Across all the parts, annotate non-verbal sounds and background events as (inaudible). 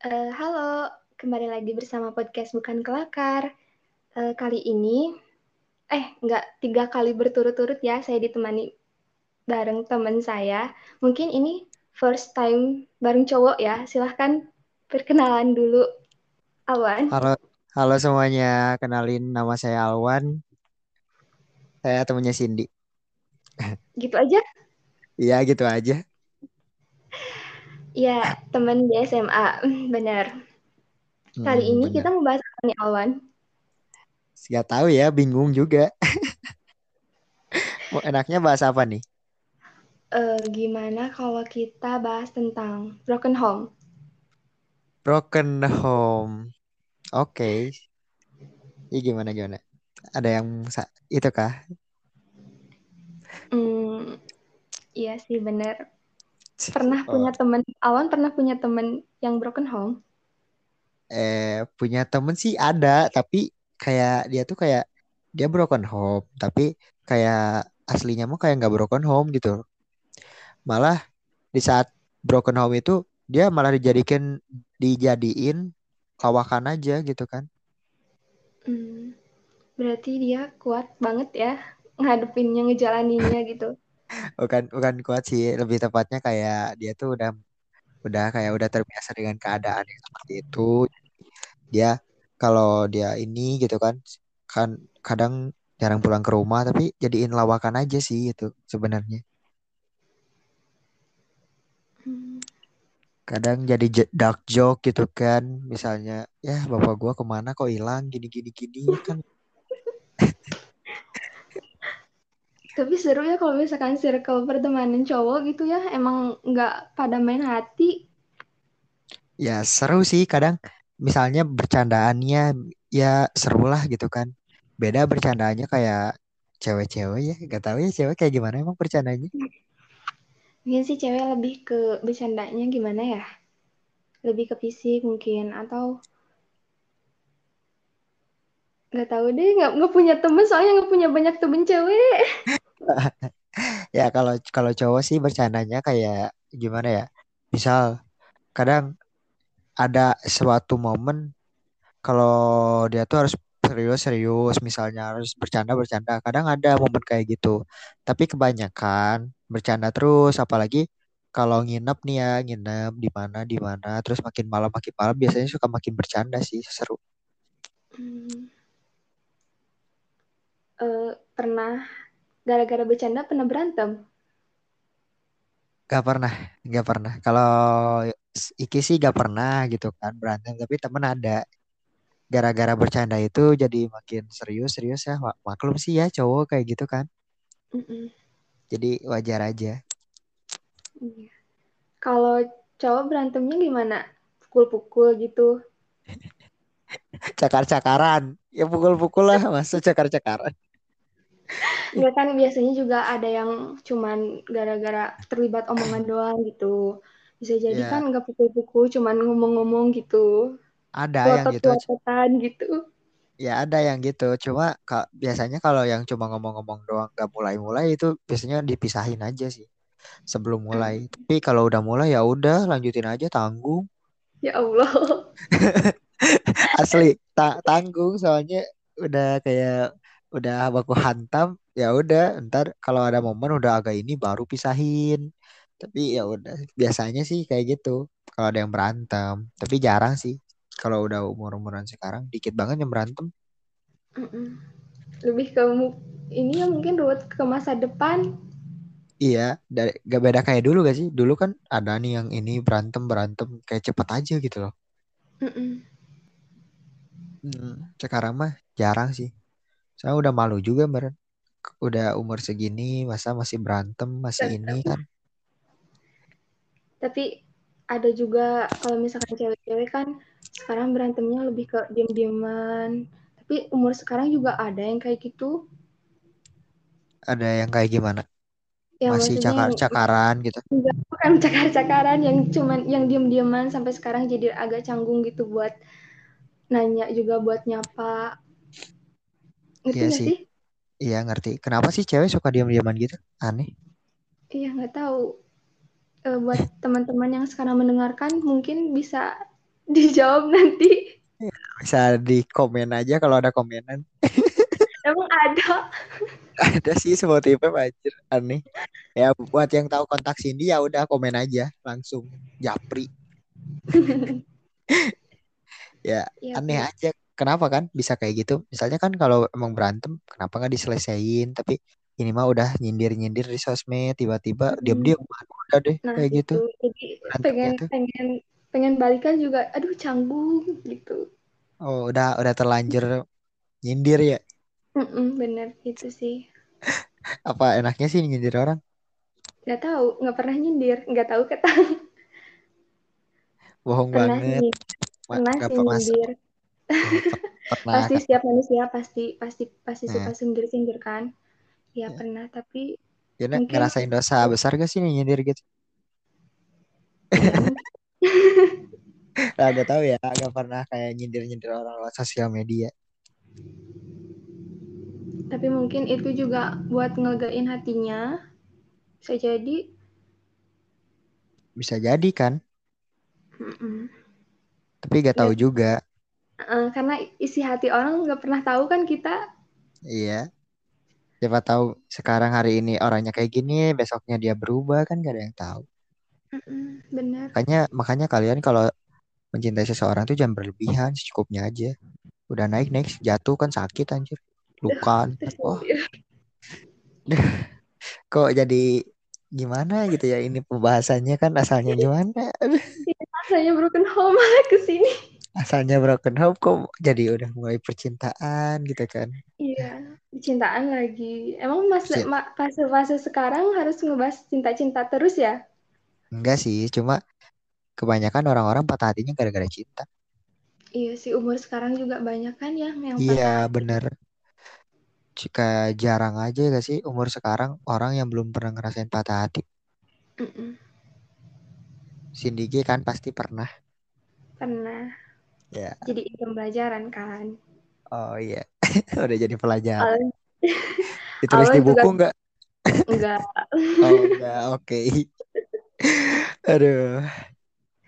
Uh, halo, kembali lagi bersama podcast Bukan Kelakar. Uh, kali ini, eh nggak tiga kali berturut-turut ya, saya ditemani bareng teman saya. Mungkin ini first time bareng cowok ya, silahkan perkenalan dulu. Alwan. Halo, halo semuanya, kenalin nama saya Alwan. Saya temannya Cindy. Gitu aja? Iya, gitu aja. (laughs) Iya, teman di SMA, (laughs) benar. Kali Hmm, ini bener. kita membahas apa nih, Alwan? Gak tahu ya, bingung juga. (laughs) Mau enaknya bahas apa nih? Uh, gimana kalau kita bahas tentang broken home? Broken home. Oke. Ini gimana gimana? Ada yang itu kah? Hmm, iya sih bener. (laughs) Pernah oh. punya temen, Awan pernah punya temen yang broken home? Eh, punya temen sih ada, tapi kayak dia tuh kayak dia broken home, tapi kayak aslinya mah kayak nggak broken home gitu. Malah di saat broken home itu dia malah dijadikan dijadiin lawakan aja gitu kan. Hmm, berarti dia kuat banget ya ngadepinnya ngejalaninnya gitu. Bukan bukan kuat sih, lebih tepatnya kayak dia tuh udah udah kayak udah terbiasa dengan keadaan yang seperti itu. Dia kalau dia ini gitu kan kan kadang jarang pulang ke rumah tapi jadiin lawakan aja sih itu sebenarnya. kadang jadi dark joke gitu kan. Misalnya ya bapak gua ke mana kok hilang? Gini gini gini kan (laughs) tapi seru ya kalau misalkan circle pertemanan cowok gitu ya emang nggak pada main hati. Ya seru sih kadang. Misalnya bercandaannya ya seru lah gitu kan. Beda bercandaannya kayak cewek-cewek ya. Gak tahu ya cewek kayak gimana emang bercandanya mungkin sih cewek lebih ke bercandanya gimana ya? Lebih ke fisik mungkin atau nggak tahu deh. Nggak nggak punya temen soalnya nggak punya banyak temen cewek (laughs) (laughs) ya kalau kalau cowok sih bercandanya kayak gimana ya? Misal kadang ada suatu momen kalau dia tuh harus serius-serius misalnya harus bercanda-bercanda kadang ada momen kayak gitu. Tapi kebanyakan bercanda terus. Apalagi kalau nginep nih ya nginep di mana di mana. Terus makin malam makin malam biasanya suka makin bercanda sih. Seru. Hmm. uh, pernah gara-gara bercanda pernah berantem? Gak pernah, gak pernah. Kalau Iki sih gak pernah gitu kan berantem, tapi temen ada. Gara-gara bercanda itu jadi makin serius-serius ya. Maklum sih ya cowok kayak gitu kan. Mm -mm. jadi wajar aja. Iya. kalau cowok berantemnya gimana? Pukul-pukul gitu? (laughs) Cakar-cakaran. Ya pukul-pukul lah masa cakar-cakaran Ya kan biasanya juga ada yang cuman gara-gara terlibat omongan doang gitu. Bisa jadi yeah. kan nggak pukul-pukul, cuman ngomong-ngomong gitu. Ada yang gitu. gitu. Ya ada yang gitu. Cuma kak biasanya kalau yang cuma ngomong-ngomong doang gak mulai-mulai itu biasanya dipisahin aja sih sebelum mulai. Hmm. tapi kalau udah mulai ya udah lanjutin aja tanggung. Ya Allah. (laughs) Asli ta tanggung soalnya udah kayak udah baku hantam ya udah ntar kalau ada momen udah agak ini baru pisahin tapi ya udah biasanya sih kayak gitu kalau ada yang berantem tapi jarang sih kalau udah umur-umuran sekarang dikit banget yang berantem. Lebih ke ini ya mungkin buat ke masa depan. Iya, dari gak beda kayak dulu gak sih? Dulu kan ada nih yang ini berantem berantem kayak cepet aja gitu loh. Mm Hmm, sekarang mah jarang sih. Saya udah malu juga meren. Udah umur segini masa masih berantem masih berantem. ini kan. Tapi ada juga kalau misalkan cewek-cewek kan sekarang berantemnya lebih ke diam-diaman tapi umur sekarang juga ada yang kayak gitu ada yang kayak gimana ya, masih cakar-cakaran gitu enggak bukan cakar-cakaran yang cuman yang diam-diaman sampai sekarang jadi agak canggung gitu buat nanya juga buat nyapa ngerti iya sih. sih iya ngerti kenapa sih cewek suka diam-diaman gitu aneh iya nggak tahu e, buat (laughs) teman-teman yang sekarang mendengarkan mungkin bisa (laughs) dijawab nanti. Bisa di komen aja kalau ada komenan. (laughs) Emang ada. ada sih tipe anjir aneh. Ya buat yang tahu kontak Cindy ya udah komen aja langsung japri. ya, ya aneh bener. aja kenapa kan bisa kayak gitu? Misalnya kan kalau emang berantem kenapa nggak diselesaikan? Tapi ini mah udah nyindir nyindir di sosmed tiba-tiba hmm. diam-diam udah deh nah, kayak gitu. jadi pengen tuh. pengen pengen balikan juga aduh canggung gitu. Oh udah udah terlanjur nyindir ya? Mm-mm, bener itu sih. (laughs) Apa enaknya sih nyindir orang? Nggak tahu nggak pernah nyindir nggak tahu kata. Bohong pernah banget. sih, pernah sih nyindir (laughs) pernah, pasti setiap manusia pasti pasti pasti nah. suka sindir sindir kan? Ya, ya pernah tapi ya, mungkin... ngerasain dosa besar gak sih nyindir gitu? Nah, (laughs) gak tahu ya gak pernah kayak nyindir nyindir orang lewat sosial media. Tapi mungkin itu juga buat ngegain hatinya. Bisa jadi. Bisa jadi kan? Mm-mm. tapi gak tahu ya. juga uh, karena isi hati orang nggak pernah tahu kan kita. Iya. Siapa tahu sekarang hari ini orangnya kayak gini besoknya dia berubah kan gak ada yang tahu. Mm-mm, benar. Makanya makanya kalian kalau mencintai seseorang tuh jangan berlebihan secukupnya aja. Udah naik naik jatuh kan sakit anjir. Luka oh. (laughs) Kok jadi gimana gitu ya ini pembahasannya kan asalnya gimana? Asalnya broken home (laughs) malah ke sini asalnya broken home kok jadi udah mulai percintaan gitu kan iya percintaan lagi emang mas fase fase sekarang harus ngebahas cinta cinta terus ya enggak sih cuma kebanyakan orang-orang patah hatinya gara-gara cinta iya sih umur sekarang juga banyak kan ya yang iya bener jika jarang aja gak sih umur sekarang orang yang belum pernah ngerasain patah hati. Mm-mm. Cindy G kan pasti pernah. Pernah. Ya. Jadi pembelajaran kan. Oh iya, (laughs) udah jadi pelajaran. (laughs) Ditulis di buku enggak? Enggak. (laughs) oh enggak, oke. Okay. Aduh.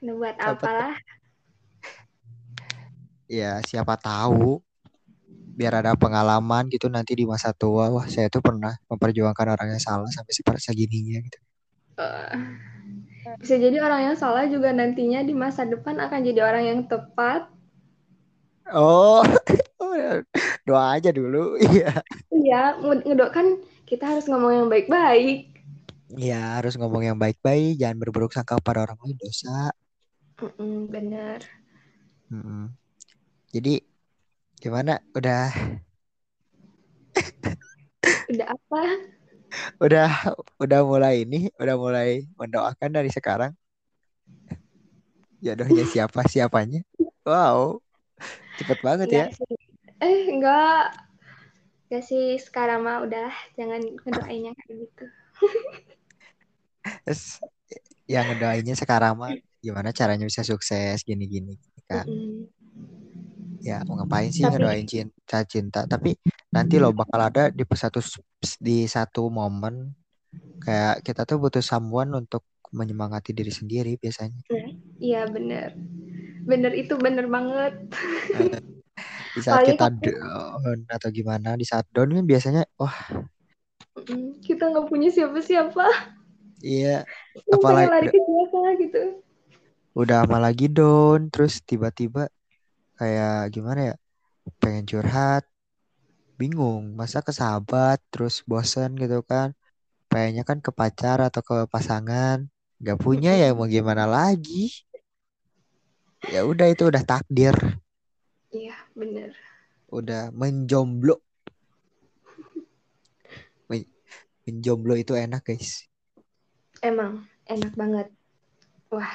Nah, buat apalah? Ya, siapa tahu biar ada pengalaman gitu nanti di masa tua wah saya tuh pernah memperjuangkan orang yang salah sampai seperti segininya gitu uh, bisa jadi orang yang salah juga nantinya di masa depan akan jadi orang yang tepat. Oh (laughs) doa aja dulu. (laughs) Iya. Iya ngedoakan kita harus ngomong yang baik-baik. Iya harus ngomong yang baik-baik. Jangan berburuk sangka pada orang lain dosa. Mm -mm, benar. Mm -mm. jadi Gimana? Udah. Udah apa? Udah udah mulai ini, udah mulai mendoakan dari sekarang. Jodohnya siapa siapanya? Wow. Cepet banget ya. Sih. Eh, enggak. Enggak sih, sekarang mah udah jangan ngedoainnya kayak gitu. Terus yang ngedoainnya sekarang mah gimana caranya bisa sukses gini-gini kan. Mm -hmm ya mau ngapain sih tapi, ngedoain cinta cinta tapi nanti lo bakal ada di satu di satu momen kayak kita tuh butuh someone untuk menyemangati diri sendiri biasanya. Iya bener. Bener itu bener banget. (laughs) Di saat kita down atau gimana di saat down kan biasanya wah. Kita nggak punya siapa-siapa. Iya apalagi lari ke siapa gitu. Udah malah lagi down terus tiba-tiba kayak gimana ya pengen curhat bingung masa ke sahabat terus bosen gitu kan. Pengennya kan ke pacar atau ke pasangan. Nggak punya ya mau gimana lagi? Ya udah itu udah takdir. Iya bener. Udah menjomblo. Men menjomblo itu enak guys. Emang enak banget. Wah.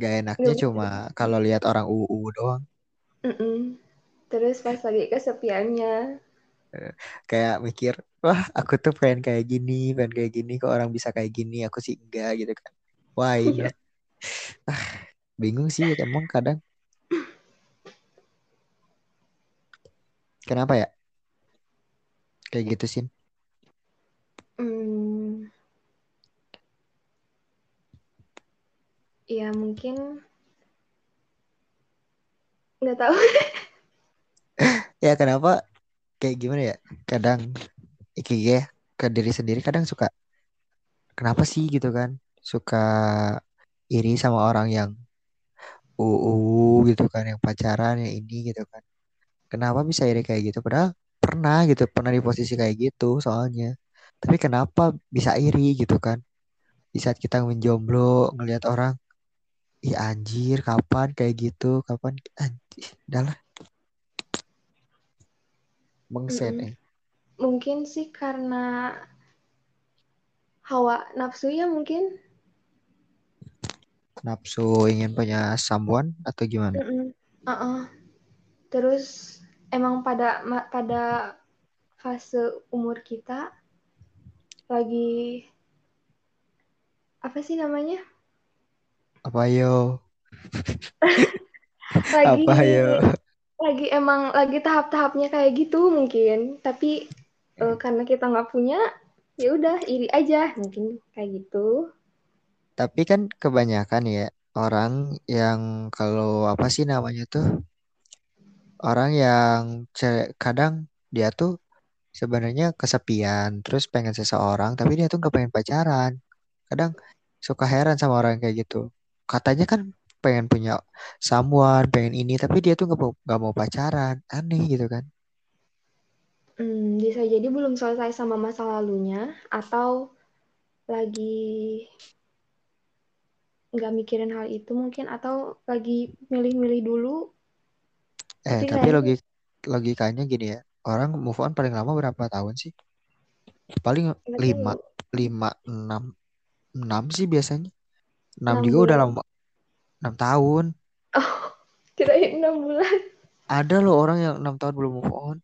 Gak enaknya cuma kalau lihat orang UU doang. Mm-mm. Terus pas lagi kesepiannya. Eh, kayak mikir, wah aku tuh pengen kayak gini, pengen kayak gini, kok orang bisa kayak gini, aku sih enggak gitu kan. Wah ini. Yeah. Ah, bingung sih emang kadang. Kenapa ya? Kayak gitu sih. Hmm. ya mungkin nggak tahu (laughs) Ya kenapa kayak gimana ya? Kadang ikigai ke diri sendiri kadang suka kenapa sih gitu kan? Suka iri sama orang yang uu gitu kan, yang pacaran yang ini gitu kan. Kenapa bisa iri kayak gitu? Padahal pernah gitu, pernah di posisi kayak gitu soalnya. Tapi kenapa bisa iri gitu kan? Di saat kita menjomblo ngelihat orang, ih anjir kapan kayak gitu, kapan anjir, udahlah mengset Mm-mm. eh. mungkin sih karena hawa nafsu ya mungkin Nafsu ingin punya someone atau gimana? Mm-mm. Uh-uh. terus emang pada pada fase umur kita lagi apa sih namanya Apa yo? (laughs) lagi Apa yo? Lagi emang lagi tahap-tahapnya kayak gitu mungkin tapi eh, karena kita nggak punya ya udah iri aja mungkin kayak gitu Tapi kan kebanyakan ya orang yang kalau apa sih namanya tuh orang yang kadang dia tuh sebenarnya kesepian terus pengen seseorang tapi dia tuh nggak pengen pacaran. Kadang suka heran sama orang kayak gitu. Katanya kan pengen punya someone, pengen ini tapi dia tuh nggak mau nggak mau pacaran. Aneh gitu kan. Hmm, bisa jadi belum selesai sama masa lalunya atau lagi nggak mikirin hal itu mungkin atau lagi milih-milih dulu Eh tapi tapi kayaknya logik logikanya gini ya. Orang move on paling lama berapa tahun sih? Paling lima lima enam enam sih biasanya. Enam juga udah lama. Enam tahun. oh kirain enam bulan Ada loh orang yang enam tahun belum move on.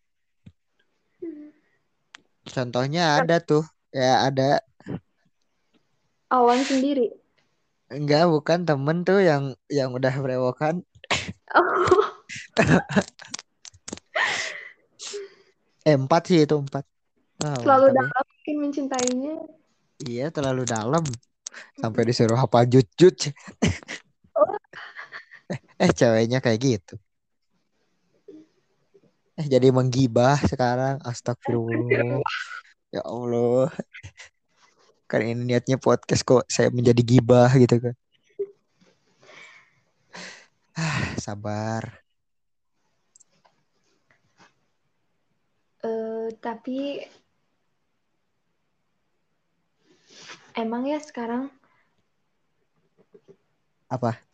Contohnya ada tuh. Ya ada. awan sendiri Enggak, bukan temen tuh yang yang udah berewokan. oh (laughs) Eh, empat sih itu empat. Ah, terlalu ya. dalam mungkin mencintainya Iya, terlalu dalam. Sampai disuruh hafal jut-jut. Oh Eh, ceweknya kayak gitu. Eh, jadi menggibah sekarang. Astagfirullah. Ya Allah. Kan ini niatnya podcast kok saya menjadi gibah gitu kan. Ah, sabar. eh, tapi emang ya sekarang Apa?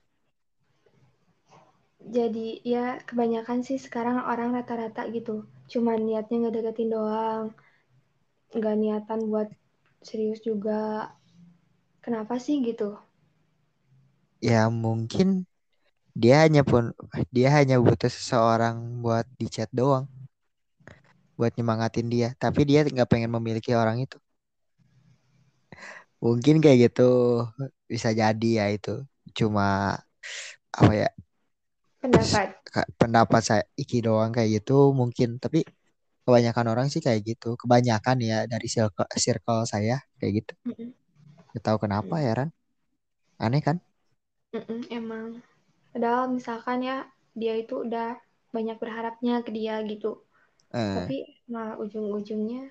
Jadi ya kebanyakan sih sekarang orang rata-rata gitu cuman niatnya ngedeketin doang nggak niatan buat serius juga kenapa sih gitu Ya mungkin dia hanya pun dia hanya butuh seseorang buat di chat doang. Buat nyemangatin dia. Tapi dia nggak pengen memiliki orang itu. Mungkin kayak gitu. Bisa jadi ya itu. Cuma apa ya pendapat? pendapat saya Iki doang kayak gitu mungkin. Tapi kebanyakan orang sih kayak gitu. Kebanyakan ya dari circle, circle saya kayak gitu. Gak tahu kenapa ya Ran? Aneh kan? Mm-mm, emang. Padahal misalkan ya dia itu udah banyak berharapnya ke dia gitu. Eh, tapi malah ujung-ujungnya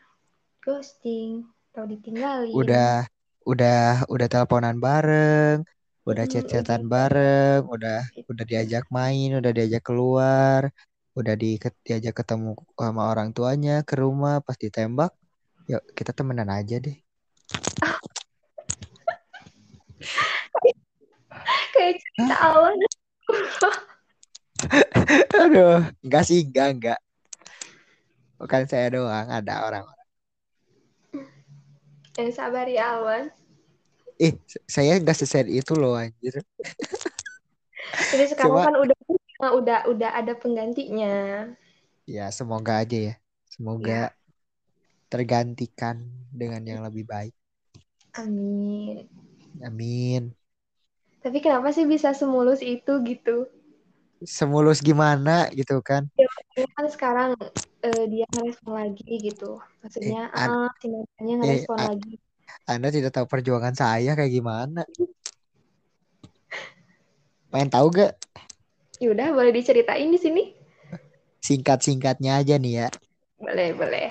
ghosting atau ditinggalin. Udah udah udah teleponan bareng udah Mm-mm, chat-chatan udah bareng udah udah diajak main udah diajak keluar udah di diajak ketemu sama orang tuanya ke rumah pas ditembak yuk kita temenan aja deh. (laughs) Kayak cerita awal. (laughs) Aduh enggak sih enggak enggak. Bukan saya doang ada orang eh sabar ya Alwan eh saya enggak sesed itu loh anjir. Jadi sekarang cuma kan udah udah udah ada penggantinya. Ya semoga aja ya. Semoga ya. tergantikan dengan yang lebih baik. Amin. Amin. Tapi kenapa sih bisa semulus itu gitu? Semulus gimana gitu kan? Ya kan sekarang eh, dia ngerespon lagi gitu. Eh, maksudnya an- ah si mantannya eh, ngerespon a- lagi anda tidak tahu perjuangan saya kayak gimana pengen tahu gak Yaudah, boleh diceritain di sini? Singkat-singkatnya aja nih ya. Boleh, boleh.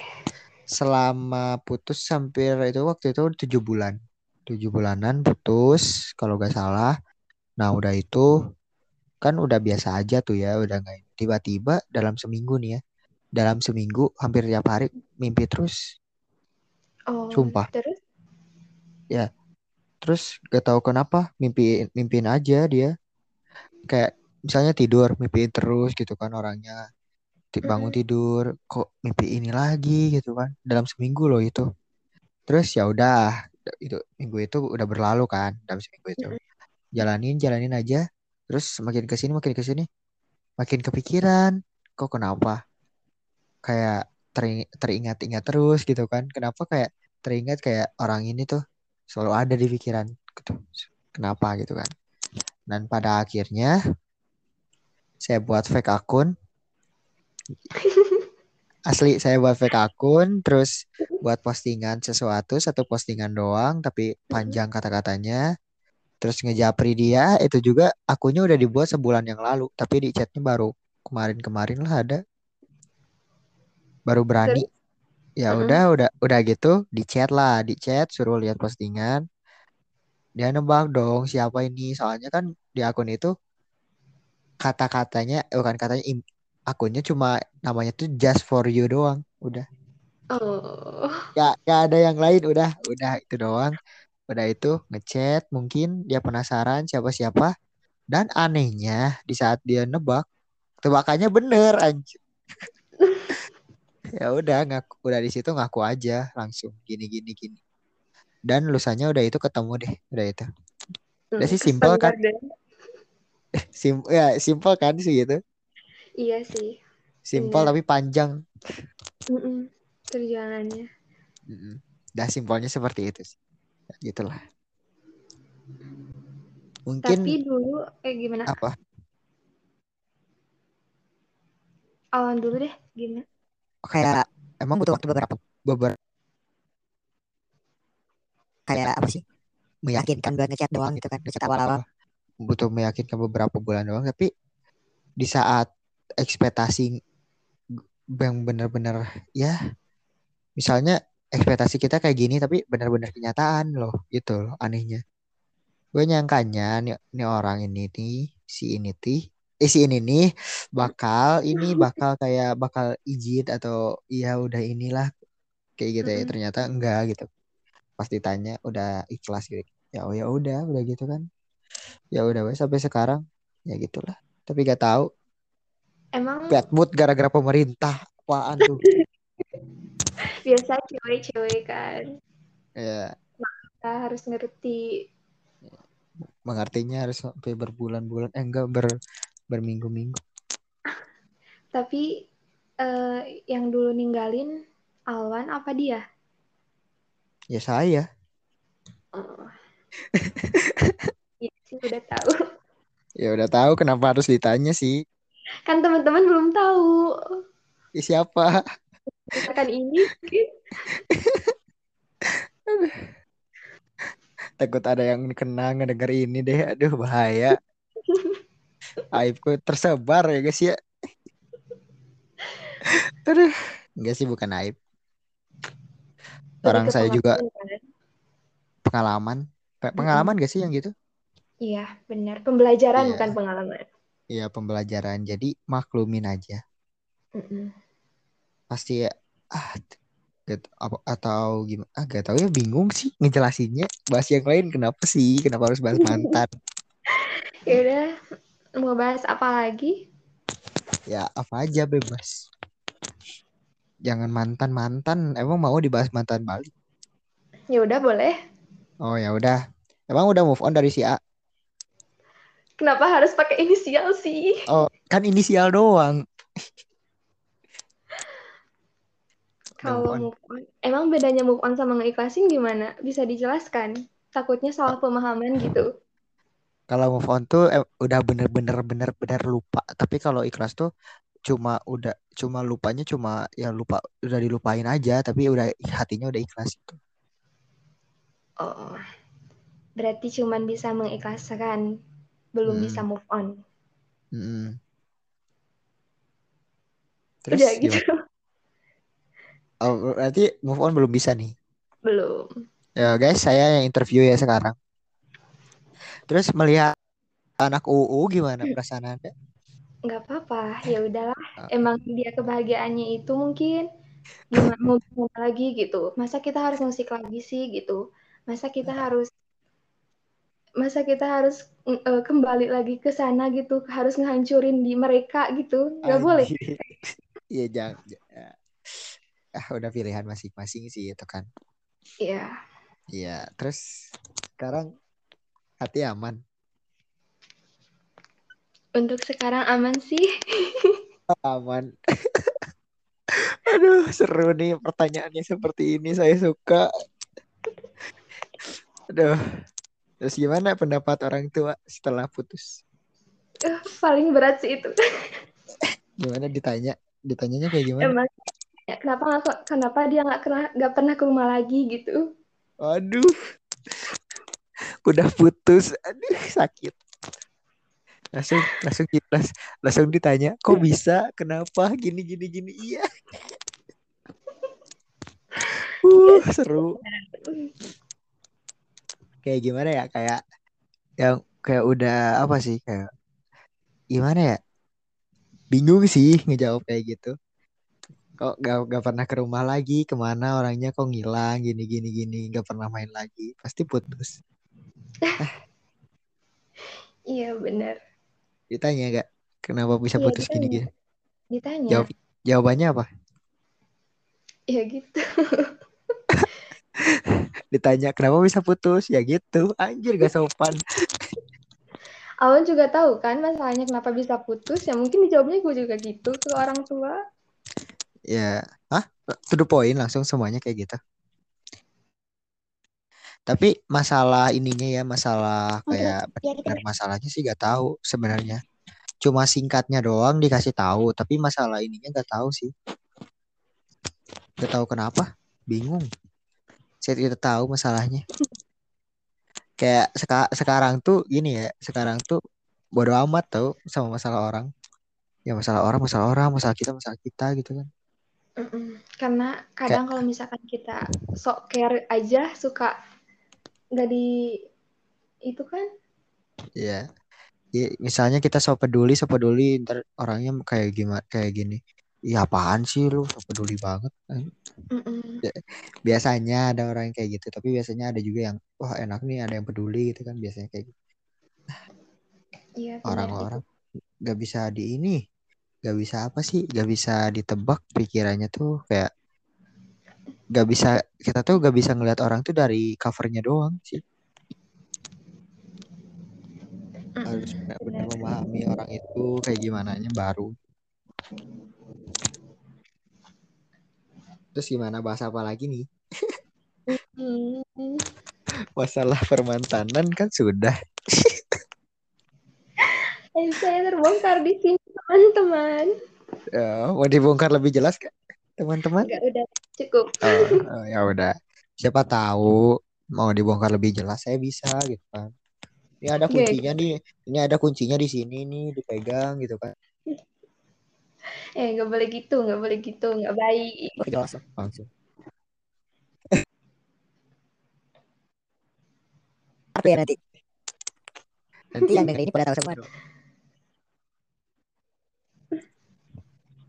Selama putus hampir itu waktu itu tujuh bulan. Tujuh bulanan putus kalau gak salah. Nah udah itu kan udah biasa aja tuh ya. Udah nggak tiba-tiba dalam seminggu nih ya. Dalam seminggu hampir tiap hari mimpi terus. Oh, Sumpah. terus? Ya. Terus gak tahu kenapa mimpi mimpiin aja dia. Kayak misalnya tidur mimpiin terus gitu kan orangnya. Bangun tidur kok mimpi ini lagi gitu kan. Dalam seminggu loh itu. Terus ya udah itu minggu itu udah berlalu kan dalam seminggu itu. Jalanin jalanin aja. Terus makin ke sini makin ke sini makin kepikiran. Kok kenapa? Kayak teri- teringat-ingat terus gitu kan. Kenapa kayak teringat kayak orang ini tuh selalu ada di pikiran. Kenapa gitu kan. Dan pada akhirnya saya buat fake akun. (laughs) Asli saya buat fake akun terus buat postingan sesuatu satu postingan doang tapi panjang kata-katanya terus ngejapri dia itu juga akunnya udah dibuat sebulan yang lalu tapi di chatnya baru kemarin-kemarin lah ada baru berani Terus? Ya Mm-mm. udah udah udah gitu di chat lah di chat suruh lihat postingan. Dia nebak dong siapa ini? Soalnya kan di akun itu kata-katanya eh, bukan katanya im- akunnya cuma namanya tuh just for you doang udah. Oh. gak, gak ada yang lain udah udah itu doang. Udah itu ngechat mungkin dia penasaran siapa-siapa. Dan anehnya di saat dia nebak tebakannya bener anjir ya udah ngaku udah di situ ngaku aja langsung gini gini gini dan lusanya udah itu ketemu deh udah itu udah Hmm, sih simpel kan (laughs) sim ya simpel kan sih gitu Iya sih, simpel bener. tapi panjang Mm-mm. Perjalanannya. Mm-mm. Dah simpelnya seperti itu sih. Gitulah. Mungkin Tapi dulu, eh gimana? apa? Awan dulu deh, gimana? Kayak emang butuh waktu beberapa beberapa kayak apa sih? Meyakinkan buat ngechat doang gitu kan. Ngechat awal-awal. Butuh meyakinkan beberapa bulan doang tapi di saat ekspektasi yang benar-benar ya misalnya ekspektasi kita kayak gini tapi benar-benar kenyataan loh gitu loh anehnya gue nyangkanya nih, nih orang ini nih si ini nih si ini nih bakal ini (laughs) bakal kayak bakal izin atau ya udah inilah kayak gitu ya ternyata enggak gitu. Pas ditanya udah ikhlas gitu. Ya oh ya udah udah gitu kan. Ya udah wes sampai sekarang ya gitulah. Tapi gak tahu. Emang bad mood gara-gara pemerintah apaan tuh? (laughs) Biasa cewek-cewek kan, ya kita harus ngerti. mengertinya harus sampai berbulan-bulan eh enggak ber berminggu-minggu Tapi eh, yang dulu ninggalin Alwan apa dia? ya saya Oh. Iya sih udah tahu. ya udah tahu kenapa harus ditanya sih Kan teman-teman belum tahu. Ya, siapa Misalkan ini, takut ada yang kena ngedenger ini deh aduh bahaya aibku tersebar ya guys ya. Aduh enggak sih bukan aib. Orang saya juga pengalaman kan? pengalaman. Pe- pengalaman gak sih yang gitu? Iya, benar. Pembelajaran Iya. bukan pengalaman. Iya pembelajaran. Jadi maklumin aja. Mm-mm. pasti ah gak, apa, atau gimana ah gak tahu ya bingung sih ngejelasinnya. Bahas yang lain kenapa sih? Kenapa harus bahas mantan? (laughs) Ya udah, mau bahas apa lagi? ya apa aja bebas jangan mantan mantan emang mau dibahas mantan balik Ya udah boleh. oh ya udah emang udah move on dari si A Kenapa harus pakai inisial sih? oh kan inisial doang Kalau move on, emang bedanya move on sama ngeikhlasin gimana? Bisa dijelaskan? Takutnya salah pemahaman gitu. Kalau move on tuh eh, udah bener-bener bener-bener lupa tapi kalau ikhlas tuh cuma udah cuma lupanya cuma ya lupa udah dilupain aja tapi udah hatinya udah ikhlas gitu. Oh, berarti cuman bisa mengikhlaskan, belum Hmm. bisa move on. Mm-mm. Terus Udah gimana? gitu. (laughs) Oh, berarti move on belum bisa nih. Belum. Ya guys, saya yang interview ya sekarang. Terus melihat anak UU gimana perasaan Anda? nggak apa-apa ya udahlah Oh, emang dia kebahagiaannya itu mungkin gimana mau gimana lagi gitu masa kita harus musik lagi sih gitu masa kita harus masa kita harus uh, kembali lagi ke sana gitu harus ngehancurin di mereka gitu nggak boleh. (laughs) Iya jangan. jangan. Ah, udah pilihan masing-masing sih itu kan. Iya Iya, terus sekarang hati aman. untuk sekarang aman sih (laughs) Aman. (laughs) Aduh, seru nih pertanyaannya seperti ini. Saya suka. Aduh. Terus gimana pendapat orang tua setelah putus? Uh, paling berat sih itu (laughs) Gimana ditanya? Ditanyanya kayak gimana? emang ya, kenapa kenapa dia nggak pernah nggak pernah ke rumah lagi gitu Aduh. Udah putus. Aduh, sakit. Langsung langsung langsung, langsung ditanya, "Kok bisa? Kenapa? Gini gini gini." Iya. Uh, seru. Kayak gimana ya? Kayak yang kayak udah apa sih? Kayak gimana ya? Bingung sih ngejawab kayak gitu. Kok gak, gak pernah ke rumah lagi? Ke mana orangnya kok ngilang? Gini gini gini. Gak pernah main lagi. Pasti putus. Iya benar Ditanya gak? Kenapa bisa Iya, putus ditanya. gini gini? ditanya Jawab jawabannya apa? ya gitu (laughs) Ditanya kenapa bisa putus? Ya gitu. Anjir gak sopan. (laughs) Awan juga tahu kan masalahnya kenapa bisa putus ya mungkin dijawabnya gue juga gitu ke orang tua Ya, hah? To the point langsung semuanya kayak gitu. Tapi masalah ininya ya, masalah kayak ya benar masalahnya sih gak tahu sebenarnya. Cuma singkatnya doang dikasih tahu, tapi masalah ininya gak tahu sih. Gak tahu kenapa, bingung. Saya tidak tahu masalahnya. (laughs) Kayak seka- sekarang tuh gini ya, sekarang tuh bodo amat tau sama masalah orang. Ya masalah orang, masalah orang, masalah kita, masalah kita gitu kan. Mm-mm. karena kadang kalau misalkan kita sok care aja suka nggak di itu kan Iya. Ya, misalnya kita so peduli, so peduli, ntar orangnya kayak gimana, kayak gini. Iya apaan sih lu, so peduli banget. Mm-mm. Biasanya ada orang yang kayak gitu, tapi biasanya ada juga yang, wah enak nih ada yang peduli gitu kan, biasanya kayak gitu. iya Orang-orang gak bisa di ini, gak bisa apa sih, gak bisa ditebak pikirannya tuh kayak gak bisa, kita tuh gak bisa ngeliat orang tuh dari covernya doang sih. Harus benar-benar Benar. memahami orang itu kayak gimana baru. Terus gimana bahasa apa lagi nih? Masalah permantanan kan sudah. Eh, saya terbongkar di sini teman-teman Ya, mau dibongkar lebih jelas kan, teman-teman? nggak udah cukup Oh, oh, (laughs) ya udah. Siapa tahu mau dibongkar lebih jelas saya bisa gitu kan. Ini ada Oke. kuncinya nih. Ini ada kuncinya di sini nih dipegang gitu kan. (laughs) eh nggak boleh gitu nggak boleh gitu nggak baik Oh, jelas langsung. apa ya nanti Nanti yang ini pada tahu semua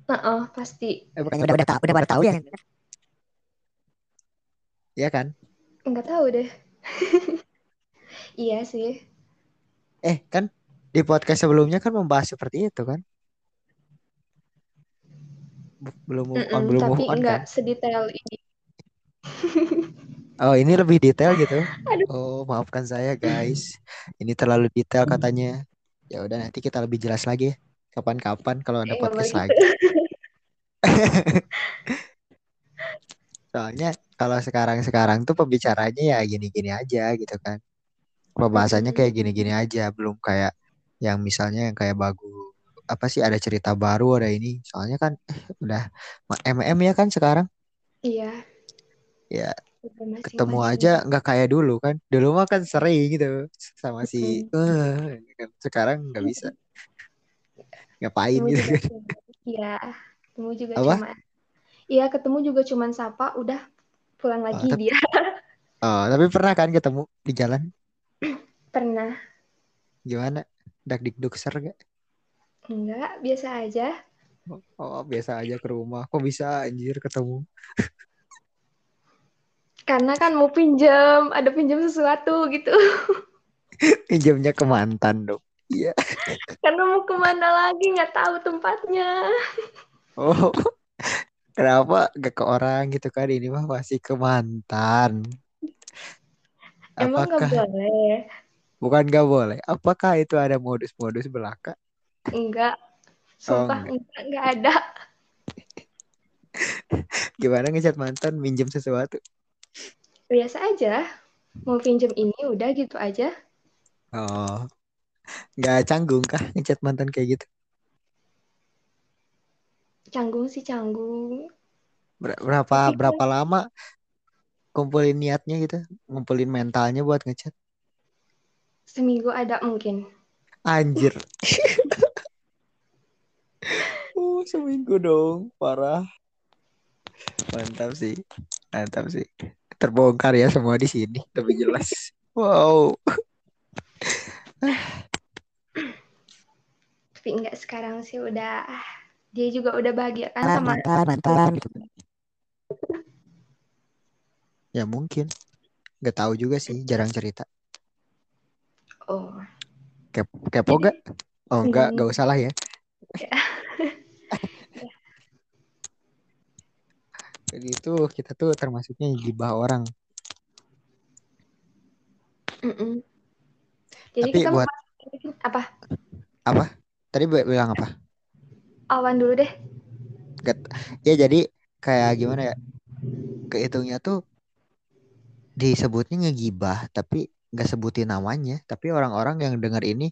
dong Heeh, pasti eh, bukan udah udah tahu udah pada tahu ya ya kan? nggak tahu deh (laughs) iya sih Eh, kan di podcast sebelumnya kan membahas seperti itu kan? Belum move on, Mm-mm, belum tapi move on nggak kan? sedetail ini Oh, ini lebih detail gitu. (laughs) Aduh. Oh, maafkan saya guys. Ini terlalu detail katanya. Ya udah nanti kita lebih jelas lagi ya. Kapan-kapan kalau ada Eh, podcast gitu. lagi. Soalnya kalau sekarang-sekarang tuh pembicaranya ya gini-gini aja gitu kan. Pembahasannya kayak gini-gini aja, belum kayak yang misalnya yang kayak bagus apa sih ada cerita baru ada ini. Soalnya kan eh, udah MM ya kan sekarang. iya Ya ketemu aja nggak kayak dulu kan. Dulu mah kan sering gitu sama si eh, kan. sekarang nggak bisa. Ngapain Kamu gitu kan. iya Ketemu juga Apa? cuma Iya, ketemu juga cuman sapa, udah pulang lagi tapi- dia. (laughs) Oh, tapi pernah kan ketemu di jalan? Pernah. Gimana? Dak dikduk ser gak? Enggak, biasa aja. Oh, biasa aja ke rumah. Kok bisa anjir ketemu? Karena kan mau pinjam, ada pinjam sesuatu gitu. (laughs) Pinjamnya ke mantan dong. Iya. Karena mau ke mana lagi, nggak tahu tempatnya. Oh. Kenapa gak ke orang gitu kan? Ini mah masih ke mantan. Emang Apakah boleh? bukan gak boleh? Apakah itu ada modus-modus belaka? Enggak. Sumpah, enggak. enggak, enggak ada. Gimana ngechat mantan minjem sesuatu? Biasa aja. Mau pinjam ini, udah gitu aja. Oh. Gak canggung kah ngechat mantan kayak gitu? Canggung sih canggung. Ber- berapa Tapi kan- berapa lama kumpulin niatnya gitu? Ngumpulin mentalnya buat ngechat? Seminggu ada mungkin. Anjir. (laughs) (laughs) oh, seminggu dong. Parah. Mantap sih. Mantap sih. Terbongkar ya semua di sini. Lebih jelas. (laughs) Wow. Tapi enggak sekarang sih udah ah, dia juga udah bahagia kan Mantan, sama mantan, mantan. gitu. Ya mungkin. Gak tahu juga sih. Jarang cerita. oh Kep- kepo gak? Oh enggak. Hmm. Gak usah lah ya. (laughs) Jadi itu kita tuh termasuknya gibah orang. mm-mm. Jadi Tapi kita buat apa? apa? Tadi bi- bilang apa? Awan dulu deh. Ya jadi kayak gimana ya? Kehitungnya tuh disebutnya ngegibah, tapi nggak sebutin namanya. Tapi orang-orang yang dengar ini,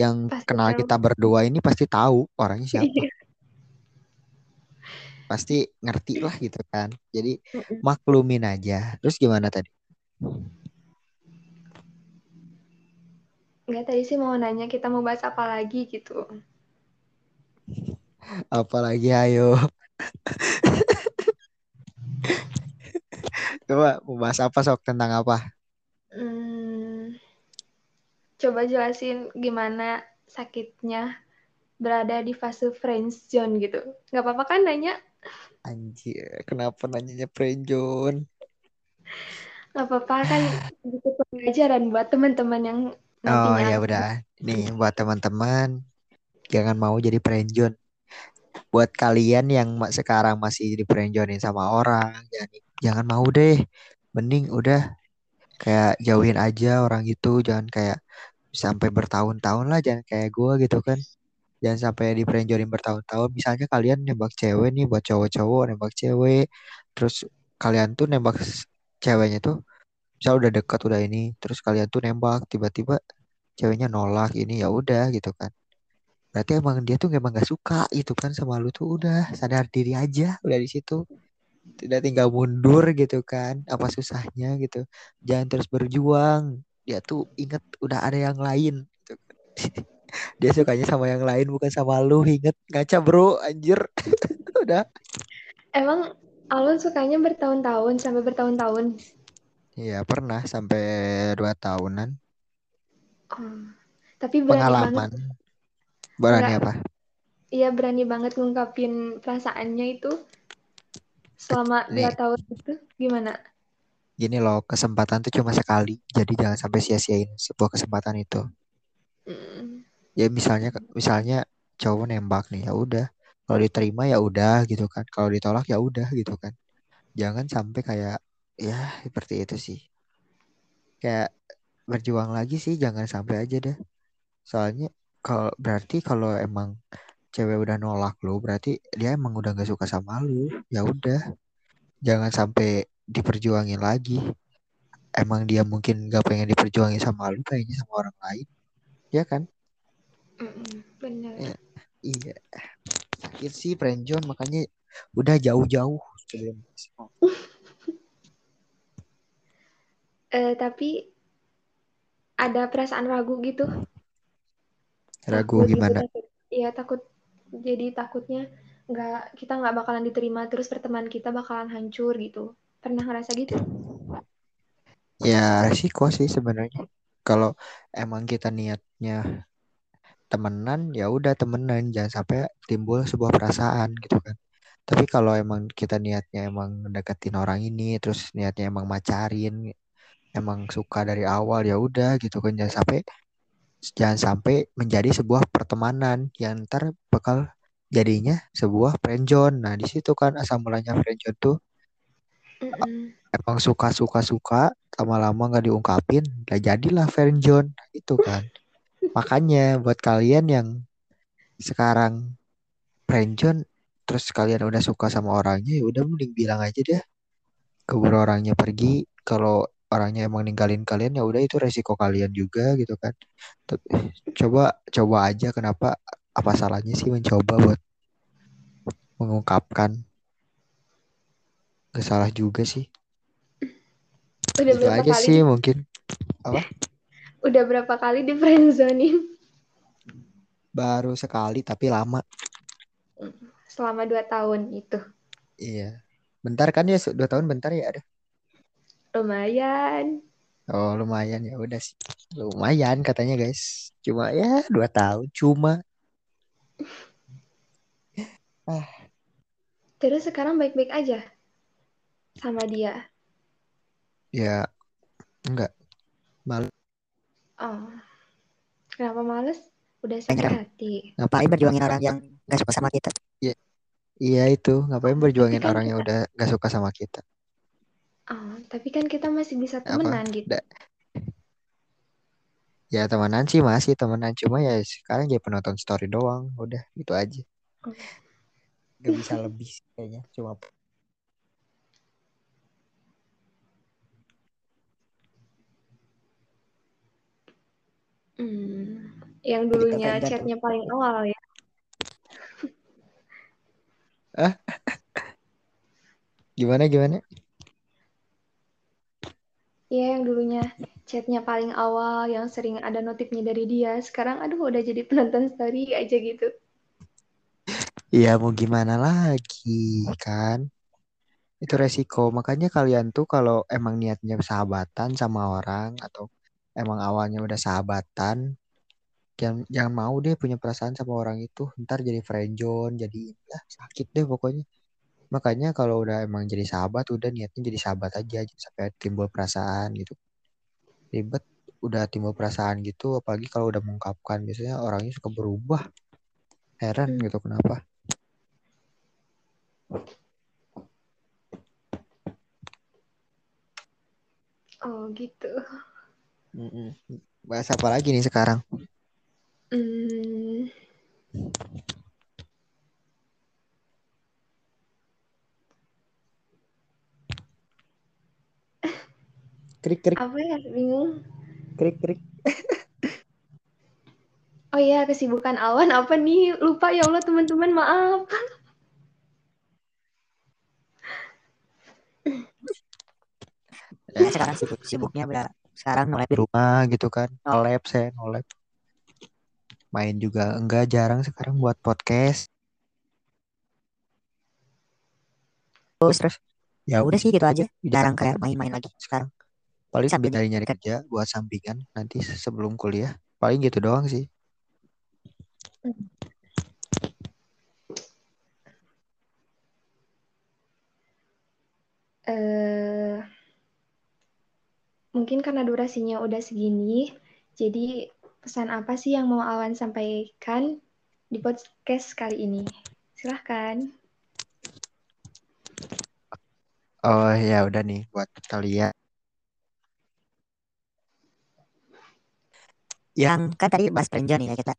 yang Pasti kenal tahu. kita berdua ini pasti tahu orangnya siapa. Iya. Pasti ngerti lah gitu kan. Jadi maklumin aja. Terus gimana tadi? Enggak tadi sih mau nanya kita mau bahas apa lagi gitu. Apalagi ayo. Coba mau bahas apa sok tentang apa? Hmm, coba jelasin gimana sakitnya berada di fase friend zone gitu. Nggak apa-apa kan nanya? Anjir, kenapa nanyanya Prejon? Nggak apa-apa kan itu pelajaran buat teman-teman yang Oh ya udah. Nih buat teman-teman jangan mau jadi Prejon. Buat kalian yang sekarang masih di Prejonin sama orang, jangan jangan mau deh. Mending udah kayak jauhin aja orang itu, jangan kayak sampai bertahun-tahun lah, jangan kayak gua gitu kan. Jangan sampai di Prejonin bertahun-tahun. Misalnya kalian nembak cewek nih buat cowok-cowok nembak cewek, terus kalian tuh nembak ceweknya tuh misal udah deket udah ini, terus kalian tuh nembak tiba-tiba ceweknya nolak ini ya udah gitu kan. Berarti emang dia tuh emang gak suka gitu kan sama lu tuh udah sadar diri aja udah di situ. Tidak tinggal mundur gitu kan. Apa susahnya gitu. Jangan terus berjuang. Dia tuh inget udah ada yang lain gitu kan. (laughs) Dia sukanya sama yang lain bukan sama lu. Inget ngaca bro anjir. (laughs) udah. emang Alun sukanya bertahun-tahun sampai bertahun-tahun. Iya pernah sampai dua tahunan Oh. Tapi berani banget, pengalaman. Berani Enggak. apa? iya berani banget ngungkapin perasaannya itu selama Nih. dua tahun itu gimana? Gini loh kesempatan tuh cuma sekali. Jadi jangan sampai sia-siain sebuah kesempatan itu. Mm. ya misalnya misalnya cowok nembak nih ya udah kalau diterima ya udah gitu kan kalau ditolak ya udah gitu kan jangan sampai kayak ya seperti itu sih kayak berjuang lagi sih jangan sampai aja deh soalnya kalau berarti kalau emang cewek udah nolak lu berarti dia emang udah gak suka sama lu ya udah jangan sampai diperjuangin lagi emang dia mungkin gak pengen diperjuangin sama lu pengennya sama orang lain ya kan Mm-mm, bener. Iya. Iya. Sakit sih Prenjon makanya udah jauh-jauh sebelum (laughs) Eh, tapi ada perasaan ragu gitu. ragu Takut gitu, gimana? Iya takut. Jadi takutnya nggak kita nggak bakalan diterima terus pertemanan kita bakalan hancur gitu pernah ngerasa gitu Ya resiko sih sebenarnya. Kalau emang kita niatnya temenan, ya udah temenan, jangan sampai timbul sebuah perasaan gitu kan. Tapi kalau emang kita niatnya emang deketin orang ini, terus niatnya emang macarin, emang suka dari awal ya udah gitu kan, jangan sampai jangan sampai menjadi sebuah pertemanan yang ntar bakal jadinya sebuah friendzone. Nah di situ kan asal mulanya friendzone tuh Mm-mm. emang suka suka suka lama-lama nggak diungkapin gak jadilah friendzone itu kan makanya buat kalian yang sekarang friendzone terus kalian udah suka sama orangnya ya udah mending bilang aja deh keburu orangnya pergi kalau orangnya emang ninggalin kalian ya udah itu resiko kalian juga gitu kan. Coba coba aja kenapa apa salahnya sih mencoba buat mengungkapkan gak salah juga sih. Udah itu berapa aja kali sih mungkin. Udah berapa kali di friendzonin baru sekali tapi lama. Selama dua tahun itu. Iya. Bentar kan ya dua tahun bentar ya ada lumayan. Oh lumayan ya udah sih. Lumayan katanya guys. Cuma ya dua tahun cuma. (laughs) Terus sekarang baik-baik aja sama dia? Ya enggak. Oh. Kenapa males? Udah sakit hati. Ngapain berjuangin orang yang gak suka sama kita? iya. Itu. Ngapain berjuangin kan orang yang udah gak suka sama kita oh tapi kan kita masih bisa Apa? temenan gitu. Da- ya temenan sih masih temenan. Cuma ya sekarang jadi penonton story doang. Udah gitu aja. Oh. gak bisa (laughs) lebih sih kayaknya. Cuma Hmm, yang dulunya chatnya paling awal ya. (laughs) gimana gimana Iya, yang dulunya chatnya paling awal, yang sering ada notifnya dari dia. Sekarang, aduh, udah jadi penonton story aja gitu. Iya mau gimana lagi kan itu resiko makanya kalian tuh kalau emang niatnya sahabatan sama orang atau emang awalnya udah sahabatan jangan jangan mau deh punya perasaan sama orang itu ntar jadi friendzone jadi ya, sakit deh pokoknya makanya kalau udah emang jadi sahabat udah niatnya jadi sahabat aja sampai timbul perasaan gitu ribet udah timbul perasaan gitu apalagi kalau udah mengungkapkan biasanya orangnya suka berubah heran Hmm. gitu kenapa Oh, gitu. Mm-mm. bahas apa lagi nih sekarang Hmm, krik krik. Apa ya? Bingung. krik krik. Oh iya, kesibukan Awan apa nih? Lupa ya Allah, teman-teman, maaf. Ya, sekarang sibuk sibuknya udah sekarang mulai di rumah gitu kan nolep saya nolep main juga enggak jarang sekarang buat podcast. Terus terus? Ya udah sih gitu aja. udah. Jarang kayak main-main lagi sekarang paling Sambil nyari nyari kerja buat sampingan nanti sebelum kuliah paling gitu doang sih Eh, mungkin karena durasinya udah segini, jadi pesan apa sih yang mau Awan sampaikan di podcast kali ini? Silahkan. oh ya udah nih buat kalian yang kan tadi bahas nih ya kita.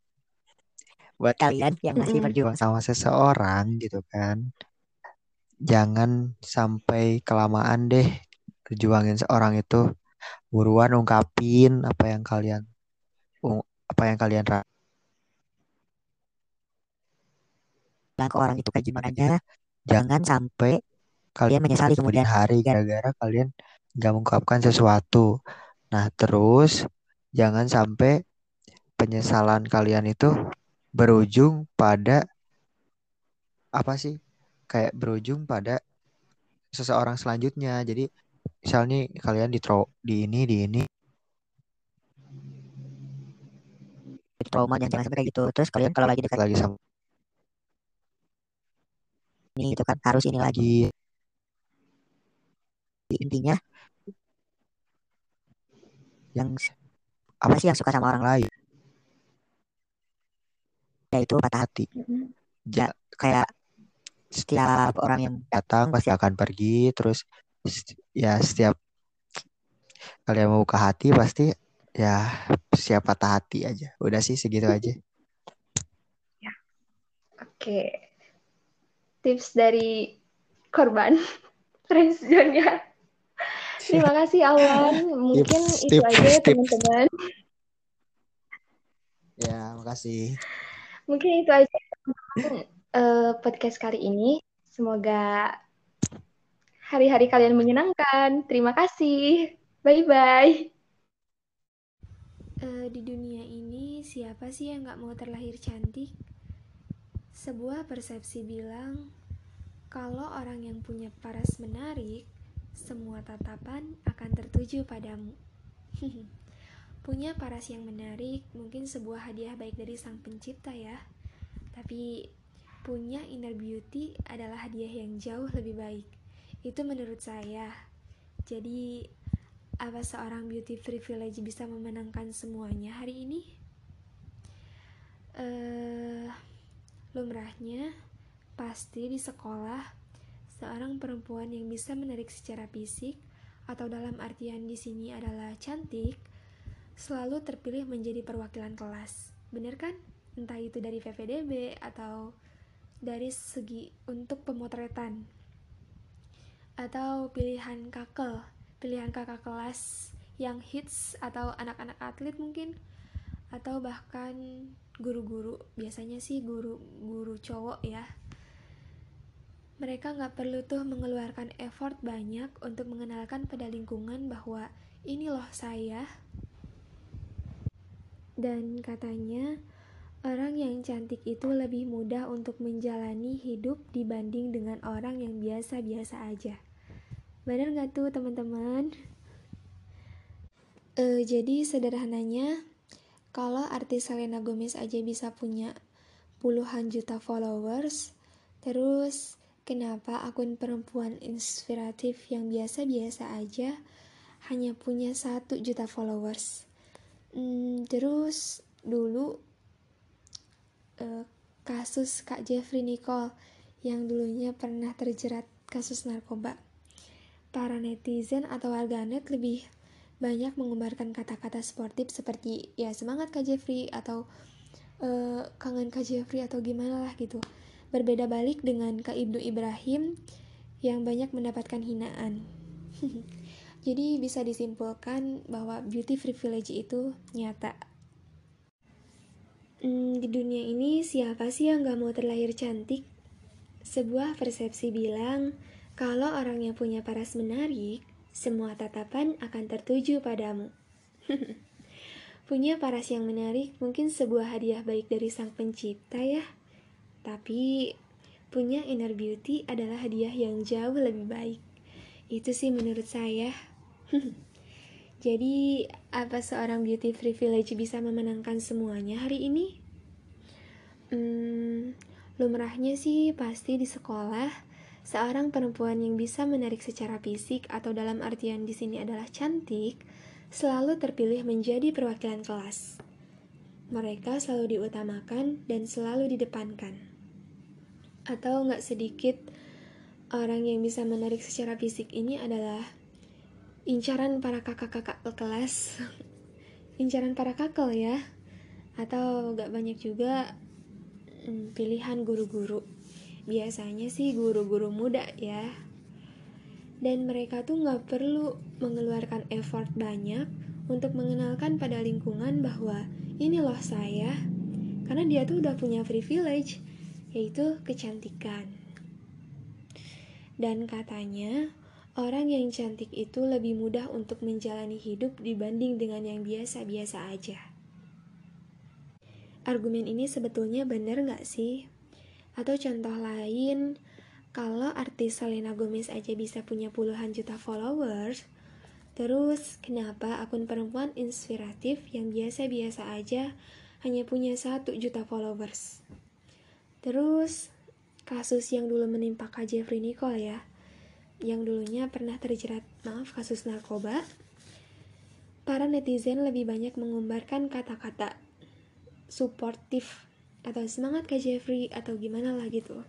Buat kalian yang masih berjuang. Sama seseorang gitu kan. Jangan sampai kelamaan deh perjuangin seorang itu. Buruan ungkapin apa yang kalian apa yang kalian bilang ke orang itu kayak gimana aja. Jangan sampai kalian menyesali kemudian kemudian. hari gara-gara kalian nggak mengungkapkan sesuatu. Nah, terus jangan sampai penyesalan kalian itu berujung pada apa sih? Kayak berujung pada seseorang selanjutnya. Jadi misalnya kalian di di ini di ini. Trauma jangan sampai kayak gitu. Terus kalian kalau lagi dekat lagi sama ini itu kan harus ini lagi. Intinya yang apa sih yang suka sama orang lain? Yaitu patah hati. Ja, kayak setiap orang yang datang pasti akan pergi terus ya setiap kalian mau buka hati pasti ya siap patah hati aja. Udah sih segitu aja. Ya. Oke. Tips dari korban (laughs) transgennya terima kasih Awan. (laughs) Mungkin tips, itu tips, aja teman-teman. Ya makasih. Mungkin itu aja uh, podcast kali ini. Semoga hari-hari kalian menyenangkan. Terima kasih. Bye bye uh, di dunia ini siapa sih yang gak mau terlahir cantik? Sebuah persepsi bilang kalau orang yang punya paras menarik, semua tatapan akan tertuju padamu. (laughs) punya paras yang menarik mungkin sebuah hadiah baik dari sang pencipta ya. Tapi punya inner beauty adalah hadiah yang jauh lebih baik. Itu menurut saya. Jadi apa seorang beauty privilege bisa memenangkan semuanya hari ini? Uh, lumrahnya, pasti di sekolah, seorang perempuan yang bisa menarik secara fisik atau dalam artian di sini adalah cantik, selalu terpilih menjadi perwakilan kelas. Bener kan? Entah itu dari VVDB atau dari segi untuk pemotretan atau pilihan kakel pilihan kakak kelas yang hits atau anak-anak atlet mungkin atau bahkan guru-guru biasanya sih guru-guru cowok ya mereka nggak perlu tuh mengeluarkan effort banyak untuk mengenalkan pada lingkungan bahwa ini loh saya dan katanya orang yang cantik itu lebih mudah untuk menjalani hidup dibanding dengan orang yang biasa-biasa aja. Benar nggak tuh teman-teman? Uh, jadi sederhananya, kalau artis Selena Gomez aja bisa punya puluhan juta followers, terus kenapa akun perempuan inspiratif yang biasa-biasa aja hanya punya satu juta followers? Hmm, terus dulu uh, kasus Kak Jeffrey Nicole yang dulunya pernah terjerat kasus narkoba para netizen atau warganet lebih banyak mengumbarkan kata-kata sportif seperti ya semangat Kak Jeffrey atau e, kangen Kak Jeffrey atau gimana lah gitu. Berbeda balik dengan Kak Ibnu Ibrahim yang banyak mendapatkan hinaan. (laughs) Jadi bisa disimpulkan bahwa beauty privilege itu nyata. Hmm, di dunia ini siapa sih yang gak mau terlahir cantik? Sebuah persepsi bilang kalau orang yang punya paras menarik, semua tatapan akan tertuju padamu. (laughs) punya paras yang menarik mungkin sebuah hadiah baik dari sang pencipta ya. Tapi punya inner beauty adalah hadiah yang jauh lebih baik. Itu sih menurut saya. (laughs) Jadi, apa seorang beauty privilege bisa memenangkan semuanya hari ini? Hmm, lumrahnya sih pasti di sekolah Seorang perempuan yang bisa menarik secara fisik atau dalam artian di sini adalah cantik, selalu terpilih menjadi perwakilan kelas. Mereka selalu diutamakan dan selalu didepankan. Atau nggak sedikit orang yang bisa menarik secara fisik ini adalah incaran para kakak-kakak kelas, (laughs) incaran para kakel ya, atau nggak banyak juga hmm, pilihan guru-guru. Biasanya sih guru-guru muda ya. Dan mereka tuh nggak perlu mengeluarkan effort banyak untuk mengenalkan pada lingkungan bahwa ini loh saya. Karena dia tuh udah punya privilege yaitu kecantikan. Dan katanya orang yang cantik itu lebih mudah untuk menjalani hidup dibanding dengan yang biasa-biasa aja. Argumen ini sebetulnya benar nggak sih? Atau contoh lain, kalau artis Selena Gomez aja bisa punya puluhan juta followers, terus kenapa akun perempuan inspiratif yang biasa-biasa aja hanya punya satu juta followers? Terus, kasus yang dulu menimpa Kak Jeffrey Nicole ya, yang dulunya pernah terjerat, maaf, kasus narkoba, para netizen lebih banyak mengumbarkan kata-kata suportif atau semangat Kak Jeffrey atau gimana lah gitu.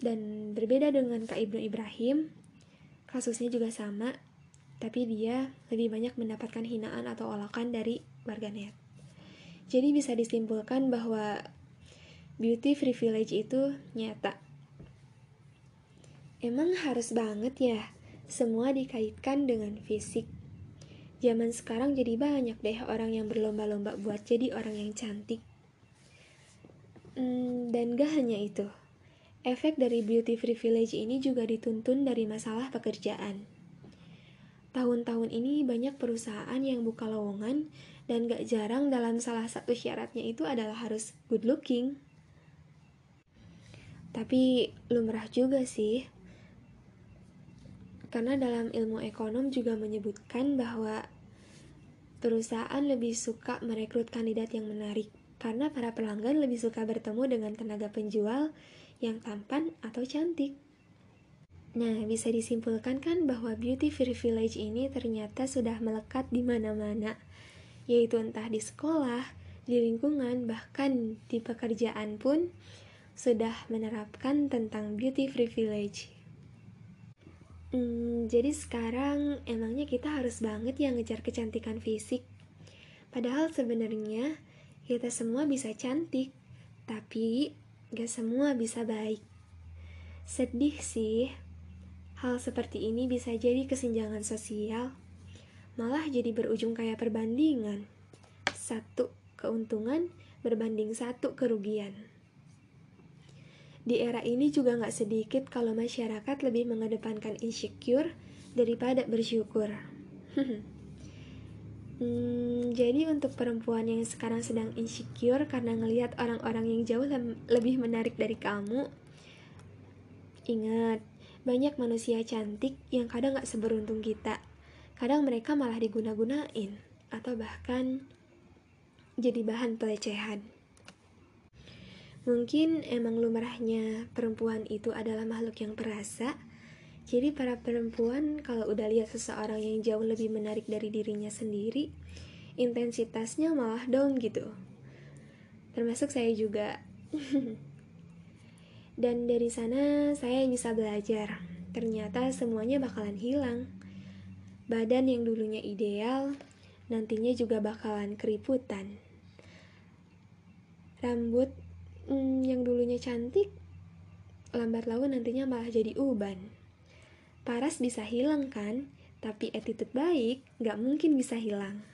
Dan berbeda dengan Kak Ibnu Ibrahim, kasusnya juga sama, tapi dia lebih banyak mendapatkan hinaan atau olakan dari warganet. Jadi bisa disimpulkan bahwa beauty privilege itu nyata. Emang harus banget ya semua dikaitkan dengan fisik. Zaman sekarang jadi banyak deh orang yang berlomba-lomba buat jadi orang yang cantik. Hmm, dan gak hanya itu, Efek dari beauty privilege ini juga dituntun dari masalah pekerjaan. Tahun-tahun ini banyak perusahaan yang buka lowongan dan gak jarang dalam salah satu syaratnya itu adalah harus good looking. Tapi lumrah juga sih. Karena dalam ilmu ekonom juga menyebutkan bahwa perusahaan lebih suka merekrut kandidat yang menarik karena para pelanggan lebih suka bertemu dengan tenaga penjual yang tampan atau cantik. Nah, bisa disimpulkan kan bahwa beauty privilege ini ternyata sudah melekat di mana-mana, yaitu entah di sekolah, di lingkungan, bahkan di pekerjaan pun sudah menerapkan tentang beauty privilege. Hmm, jadi sekarang emangnya kita harus banget ya ngejar kecantikan fisik. Padahal sebenarnya kita semua bisa cantik, tapi Gak semua bisa baik. Sedih sih, hal seperti ini bisa jadi kesenjangan sosial, malah jadi berujung kayak perbandingan. Satu keuntungan berbanding satu kerugian. Di era ini juga gak sedikit kalau masyarakat lebih mengedepankan insecure daripada bersyukur. (laughs) Hmm, jadi untuk perempuan yang sekarang sedang insecure karena ngelihat orang-orang yang jauh lebih menarik dari kamu, ingat, banyak manusia cantik yang kadang gak seberuntung kita. Kadang mereka malah diguna-gunain, atau bahkan jadi bahan pelecehan. Mungkin emang lumrahnya perempuan itu adalah makhluk yang perasa, jadi para perempuan kalau udah lihat seseorang yang jauh lebih menarik dari dirinya sendiri, intensitasnya malah down gitu. Termasuk saya juga. (laughs) Dan dari sana saya bisa belajar. Ternyata semuanya bakalan hilang. Badan yang dulunya ideal, nantinya juga bakalan keriputan. Rambut hmm, yang dulunya cantik, lambat laun nantinya malah jadi uban. Paras bisa hilang kan, tapi attitude baik gak mungkin bisa hilang.